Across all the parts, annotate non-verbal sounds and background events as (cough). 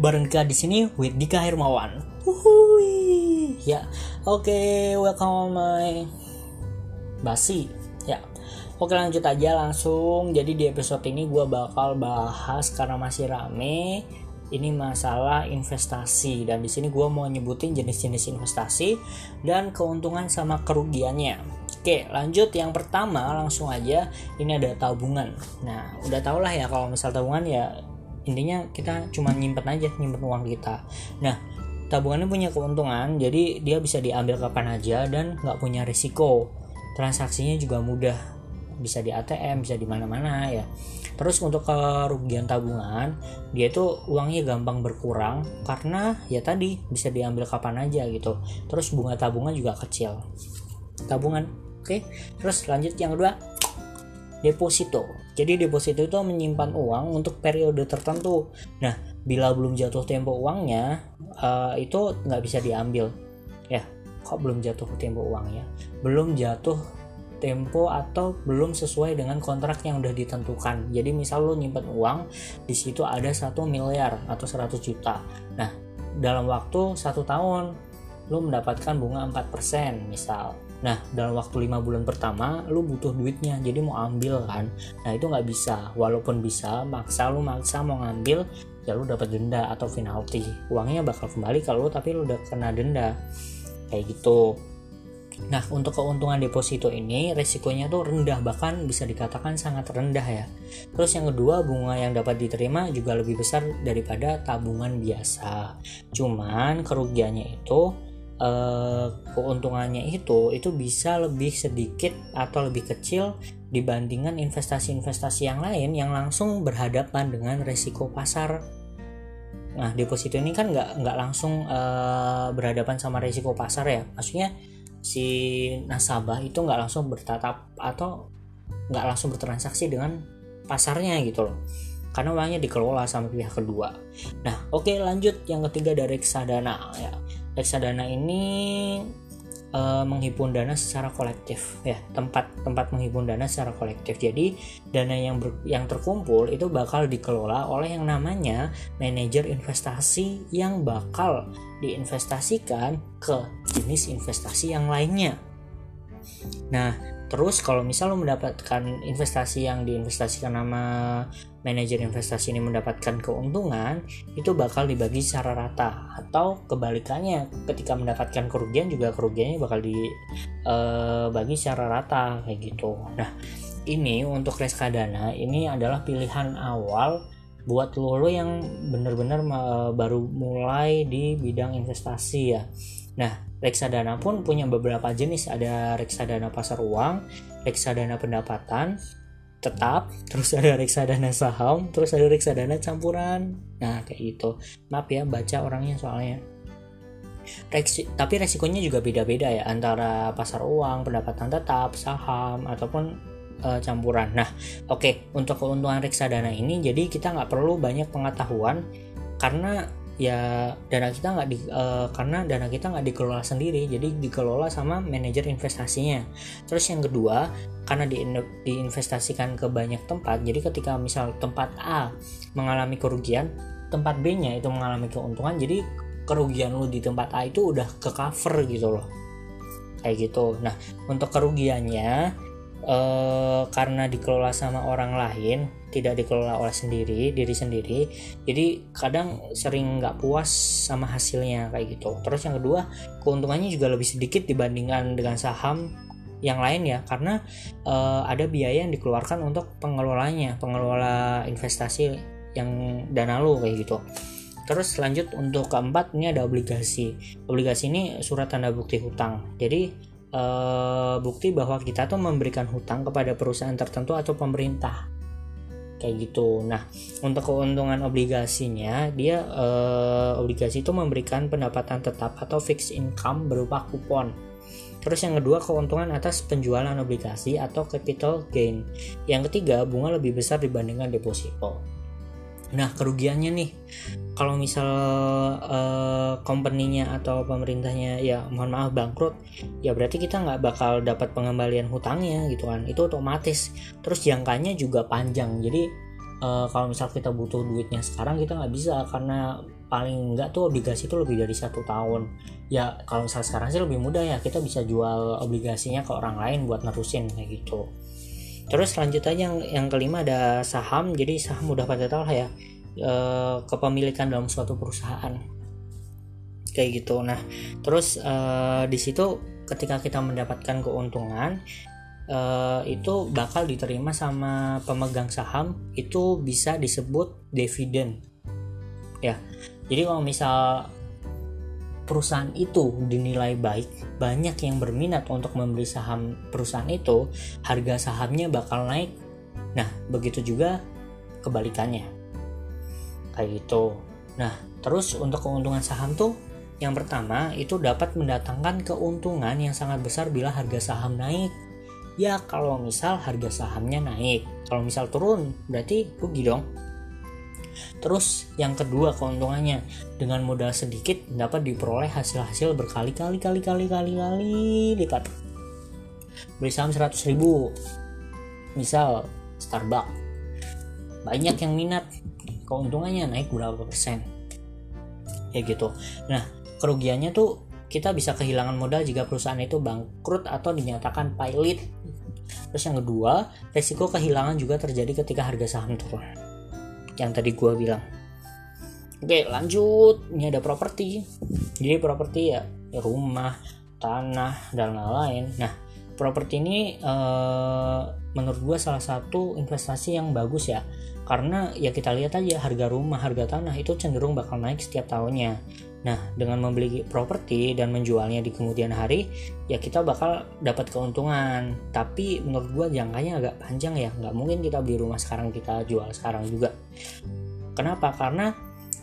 bareng Dika di sini with Dika Hermawan. Uhui. Ya, oke, okay, welcome my basi. Ya, oke lanjut aja langsung. Jadi di episode ini gue bakal bahas karena masih rame ini masalah investasi dan di sini gue mau nyebutin jenis-jenis investasi dan keuntungan sama kerugiannya. Oke, lanjut yang pertama langsung aja ini ada tabungan. Nah, udah tau lah ya kalau misal tabungan ya intinya kita cuma nyimpen aja nyimpen uang kita. Nah, tabungannya punya keuntungan jadi dia bisa diambil kapan aja dan nggak punya risiko. Transaksinya juga mudah. Bisa di ATM bisa di mana-mana ya. Terus untuk kerugian tabungan dia itu uangnya gampang berkurang karena ya tadi bisa diambil kapan aja gitu. Terus bunga tabungan juga kecil. Tabungan oke. Terus lanjut yang kedua deposito jadi deposito itu menyimpan uang untuk periode tertentu nah bila belum jatuh tempo uangnya uh, itu nggak bisa diambil ya kok belum jatuh tempo uangnya belum jatuh tempo atau belum sesuai dengan kontrak yang udah ditentukan. Jadi misal lo nyimpen uang di situ ada satu miliar atau 100 juta. Nah dalam waktu satu tahun lo mendapatkan bunga 4% misal. Nah dalam waktu lima bulan pertama lo butuh duitnya jadi mau ambil kan. Nah itu nggak bisa. Walaupun bisa maksa lo maksa mau ngambil ya lo dapat denda atau penalti. Uangnya bakal kembali kalau tapi lo udah kena denda kayak gitu Nah, untuk keuntungan deposito ini resikonya tuh rendah bahkan bisa dikatakan sangat rendah ya. Terus yang kedua, bunga yang dapat diterima juga lebih besar daripada tabungan biasa. Cuman kerugiannya itu eh, keuntungannya itu itu bisa lebih sedikit atau lebih kecil dibandingkan investasi-investasi yang lain yang langsung berhadapan dengan resiko pasar Nah, deposito ini kan nggak nggak langsung uh, berhadapan sama resiko pasar ya. Maksudnya si nasabah itu nggak langsung bertatap atau nggak langsung bertransaksi dengan pasarnya gitu loh karena uangnya dikelola sama pihak kedua. Nah, oke okay, lanjut yang ketiga dari reksadana ya. Reksadana ini uh, menghimpun dana secara kolektif ya tempat tempat menghimpun dana secara kolektif. Jadi dana yang ber, yang terkumpul itu bakal dikelola oleh yang namanya manajer investasi yang bakal diinvestasikan ke jenis investasi yang lainnya. Nah Terus kalau misal lo mendapatkan investasi yang diinvestasikan nama manajer investasi ini mendapatkan keuntungan, itu bakal dibagi secara rata atau kebalikannya ketika mendapatkan kerugian juga kerugiannya bakal dibagi uh, secara rata kayak gitu. Nah, ini untuk reksadana ini adalah pilihan awal buat lo, lo yang benar-benar baru mulai di bidang investasi ya. Nah, reksadana pun punya beberapa jenis. Ada reksadana pasar uang reksadana pendapatan tetap terus ada reksadana saham terus ada reksadana campuran. Nah kayak gitu. Maaf ya baca orangnya soalnya. Reksi, tapi resikonya juga beda-beda ya antara pasar uang pendapatan tetap saham ataupun uh, campuran. Nah oke okay, untuk keuntungan reksadana ini jadi kita nggak perlu banyak pengetahuan karena ya dana kita nggak di uh, karena dana kita nggak dikelola sendiri jadi dikelola sama manajer investasinya. Terus yang kedua karena di, diinvestasikan ke banyak tempat jadi ketika misal tempat A mengalami kerugian tempat B nya itu mengalami keuntungan jadi kerugian lu di tempat A itu udah ke cover gitu loh. Kayak gitu. Nah untuk kerugiannya eh, karena dikelola sama orang lain tidak dikelola oleh sendiri diri sendiri. Jadi kadang sering nggak puas sama hasilnya kayak gitu. Terus yang kedua keuntungannya juga lebih sedikit dibandingkan dengan saham yang lain ya. Karena uh, ada biaya yang dikeluarkan untuk pengelolanya pengelola investasi yang dana lo kayak gitu. Terus lanjut untuk keempat ini ada obligasi. Obligasi ini surat tanda bukti hutang. Jadi uh, bukti bahwa kita tuh memberikan hutang kepada perusahaan tertentu atau pemerintah kayak gitu. Nah, untuk keuntungan obligasinya, dia uh, obligasi itu memberikan pendapatan tetap atau fixed income berupa kupon. Terus yang kedua keuntungan atas penjualan obligasi atau capital gain. Yang ketiga bunga lebih besar dibandingkan deposito. Nah kerugiannya nih, kalau misal uh, company-nya atau pemerintahnya ya mohon maaf bangkrut, ya berarti kita nggak bakal dapat pengembalian hutangnya gitu kan, itu otomatis. Terus jangkanya juga panjang, jadi uh, kalau misal kita butuh duitnya sekarang kita nggak bisa. Karena paling enggak tuh obligasi itu lebih dari satu tahun. Ya kalau misal sekarang sih lebih mudah ya. Kita bisa jual obligasinya ke orang lain buat nerusin kayak gitu. Terus lanjut aja yang, yang kelima ada saham. Jadi saham udah pada tahu lah ya e, kepemilikan dalam suatu perusahaan. Kayak gitu. Nah terus e, di situ ketika kita mendapatkan keuntungan uh, itu bakal diterima sama pemegang saham itu bisa disebut dividen ya jadi kalau misal perusahaan itu dinilai baik banyak yang berminat untuk membeli saham perusahaan itu harga sahamnya bakal naik. Nah begitu juga kebalikannya kayak gitu. Nah terus untuk keuntungan saham tuh yang pertama itu dapat mendatangkan keuntungan yang sangat besar bila harga saham naik. Ya kalau misal harga sahamnya naik. Kalau misal turun berarti rugi dong. Terus yang kedua keuntungannya dengan modal sedikit dapat diperoleh hasil-hasil berkali-kali kali-kali kali-kali lipat. Beli saham 100 ribu. Misal Starbucks. Banyak yang minat keuntungannya naik berapa persen ya gitu nah kerugiannya tuh kita bisa kehilangan modal jika perusahaan itu bangkrut atau dinyatakan pilot Terus yang kedua, resiko kehilangan juga terjadi ketika harga saham turun. Yang tadi gue bilang. Oke, lanjut. Ini ada properti. Jadi properti ya, ya rumah, tanah dan lain-lain. Nah, properti ini eh, menurut gue salah satu investasi yang bagus ya. Karena ya kita lihat aja harga rumah, harga tanah itu cenderung bakal naik setiap tahunnya. Nah, dengan membeli properti dan menjualnya di kemudian hari, ya kita bakal dapat keuntungan. Tapi menurut gue jangkanya agak panjang ya, nggak mungkin kita beli rumah sekarang kita jual sekarang juga. Kenapa? Karena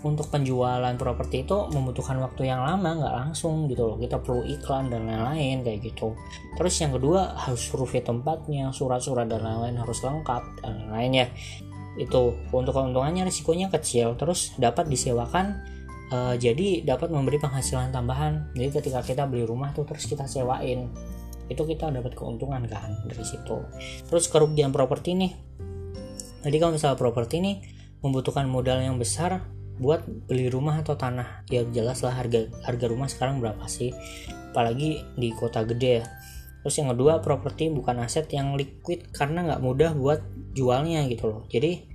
untuk penjualan properti itu membutuhkan waktu yang lama, nggak langsung gitu loh. Kita perlu iklan dan lain-lain kayak gitu. Terus yang kedua harus survei tempatnya, surat-surat dan lain-lain harus lengkap dan lain-lain ya. Itu untuk keuntungannya risikonya kecil, terus dapat disewakan uh, jadi dapat memberi penghasilan tambahan jadi ketika kita beli rumah tuh terus kita sewain itu kita dapat keuntungan kan dari situ terus kerugian properti nih jadi kalau misalnya properti ini membutuhkan modal yang besar buat beli rumah atau tanah. Ya jelas lah harga harga rumah sekarang berapa sih? Apalagi di kota gede ya. Terus yang kedua properti bukan aset yang liquid karena nggak mudah buat jualnya gitu loh. Jadi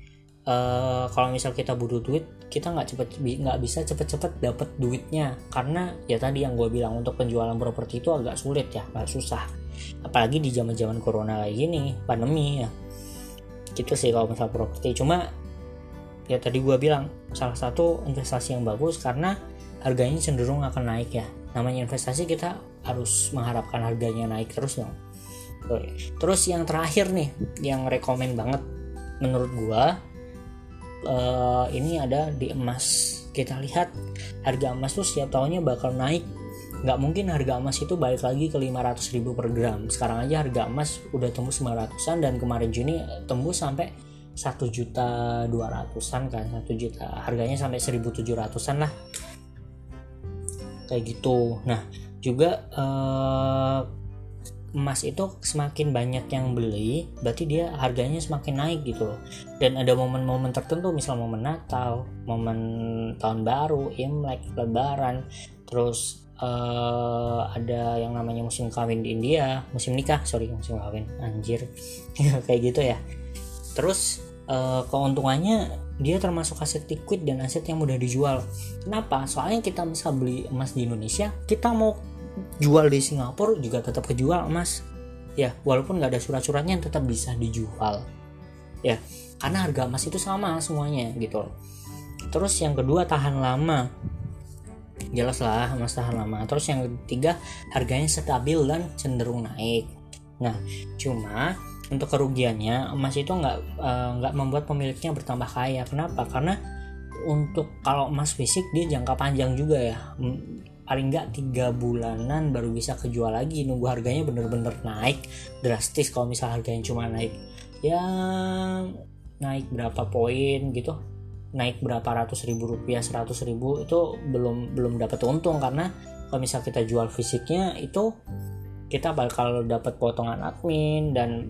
uh, kalau misal kita butuh duit kita nggak cepet nggak bisa cepet-cepet dapat duitnya. Karena ya tadi yang gue bilang untuk penjualan properti itu agak sulit ya agak susah. Apalagi di zaman zaman corona kayak gini pandemi ya. Gitu sih kalau misal properti. Cuma ya tadi gue bilang salah satu investasi yang bagus karena harganya cenderung akan naik ya. Namanya investasi kita harus mengharapkan harganya naik terus dong. Terus yang terakhir nih yang rekomend banget menurut gue uh, ini ada di emas. Kita lihat harga emas tuh setiap tahunnya bakal naik. Nggak mungkin harga emas itu balik lagi ke 500 ribu per gram. Sekarang aja harga emas udah tembus 900an dan kemarin Juni tembus sampai 1 juta 200an kan 1 juta. Harganya sampai 1700an lah. Kayak gitu. Nah juga eh, emas itu semakin banyak yang beli berarti dia harganya semakin naik gitu loh. Dan ada momen-momen tertentu misal momen Natal momen tahun baru Imlek Lebaran. Terus uh, ada yang namanya musim kawin di India musim nikah sorry musim kawin anjir. (laughs) Kayak gitu ya. Terus uh, keuntungannya dia termasuk aset liquid dan aset yang mudah dijual. Kenapa? Soalnya kita misal beli emas di Indonesia kita mau jual di Singapura juga tetap kejual emas. Ya walaupun nggak ada surat-suratnya tetap bisa dijual. Ya karena harga emas itu sama semuanya gitu terus yang kedua tahan lama. Jelas lah emas tahan lama. Terus yang ketiga harganya stabil dan cenderung naik. Nah cuma untuk kerugiannya emas itu nggak eh, nggak membuat pemiliknya bertambah kaya. Kenapa? Karena untuk kalau emas fisik dia jangka panjang juga ya. Paling nggak tiga bulanan baru bisa kejual lagi. Nunggu harganya bener-bener naik drastis kalau misal harganya cuma naik ya naik berapa poin gitu. Naik berapa ratus ribu rupiah seratus ribu itu belum belum dapat untung. Karena kalau misal kita jual fisiknya itu kita bakal dapat potongan admin dan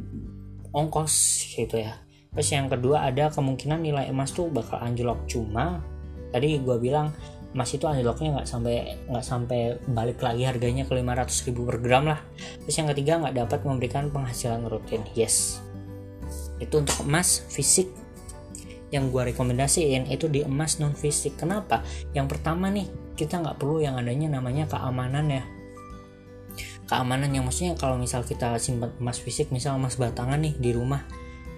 ongkos gitu ya. Terus yang kedua ada kemungkinan nilai emas tuh bakal anjlok. Cuma tadi gue bilang emas itu anjloknya nggak sampai nggak sampai balik lagi harganya ke 500 ribu per gram lah. Terus yang ketiga nggak dapat memberikan penghasilan rutin. Yes. Itu untuk emas fisik. Yang gue rekomendasiin itu di emas non fisik. Kenapa? Yang pertama nih kita nggak perlu yang adanya namanya keamanan ya keamanan yang maksudnya kalau misal kita simpan emas fisik misal emas batangan nih di rumah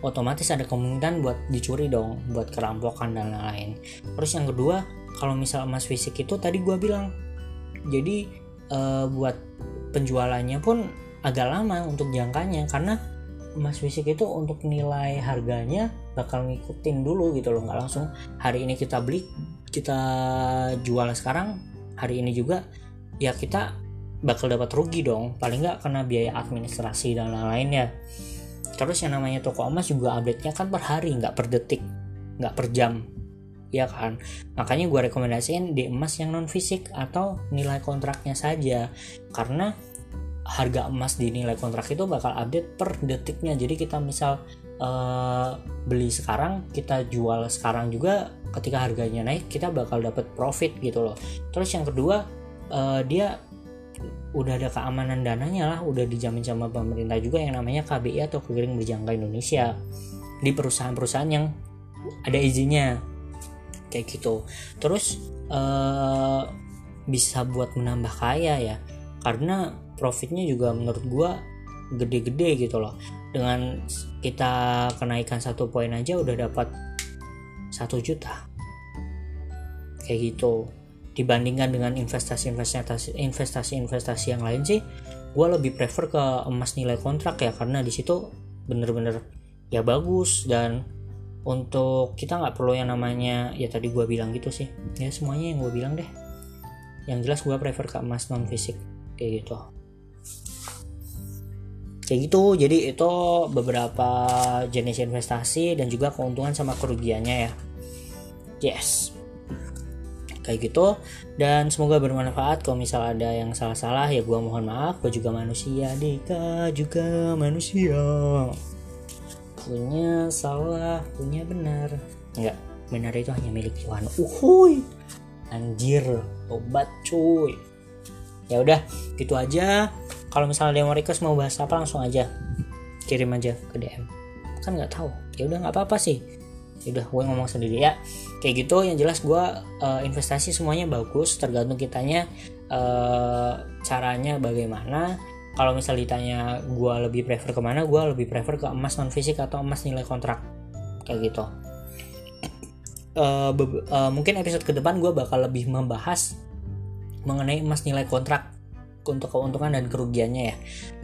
otomatis ada kemungkinan buat dicuri dong buat kerampokan dan lain-lain. Terus yang kedua kalau misal emas fisik itu tadi gue bilang jadi uh, buat penjualannya pun agak lama untuk jangkanya karena emas fisik itu untuk nilai harganya bakal ngikutin dulu gitu loh nggak langsung. Hari ini kita beli kita jual sekarang hari ini juga ya kita bakal dapat rugi dong. Paling nggak kena biaya administrasi dan lain-lainnya. Terus yang namanya toko emas juga update nya kan per hari nggak per detik nggak per jam. Ya kan? Makanya gue rekomendasiin di emas yang non fisik atau nilai kontraknya saja. Karena harga emas di nilai kontrak itu bakal update per detiknya. Jadi kita misal uh, beli sekarang kita jual sekarang juga ketika harganya naik kita bakal dapat profit gitu loh. Terus yang kedua uh, dia udah ada keamanan dananya lah udah dijamin sama pemerintah juga yang namanya KBI atau keliling berjangka Indonesia. Di perusahaan-perusahaan yang ada izinnya. Kayak gitu. Terus uh, bisa buat menambah kaya ya. Karena profitnya juga menurut gua gede-gede gitu loh. Dengan kita kenaikan satu poin aja udah dapat satu juta. Kayak gitu dibandingkan dengan investasi-investasi investasi-investasi yang lain sih gue lebih prefer ke emas nilai kontrak ya karena di situ bener-bener ya bagus. Dan untuk kita nggak perlu yang namanya ya tadi gue bilang gitu sih. Ya semuanya yang gue bilang deh. Yang jelas gue prefer ke emas non fisik kayak gitu. Kayak gitu jadi itu beberapa jenis investasi dan juga keuntungan sama kerugiannya ya. Yes kayak gitu. Dan semoga bermanfaat. Kalau misal ada yang salah-salah ya gue mohon maaf. Gue juga manusia Dika. Juga manusia. Punya salah punya benar. Enggak benar itu hanya milik Tuhan. Uhuy. Anjir obat cuy. Ya udah gitu aja. Kalau misalnya dia mau request mau bahas apa langsung aja. Kirim aja ke DM kan nggak tahu. Ya udah nggak apa-apa sih udah gue ngomong sendiri. Ya kayak gitu yang jelas gue uh, investasi semuanya bagus tergantung kitanya uh, caranya bagaimana. Kalau misal ditanya gue lebih prefer ke mana gue lebih prefer ke emas non fisik atau emas nilai kontrak. Kayak gitu. Uh, uh, mungkin episode ke depan gue bakal lebih membahas mengenai emas nilai kontrak untuk keuntungan dan kerugiannya ya.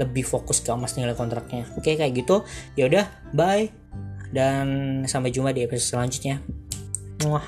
Lebih fokus ke emas nilai kontraknya. Oke kayak gitu. Ya udah bye dan sampai jumpa di episode selanjutnya Muah.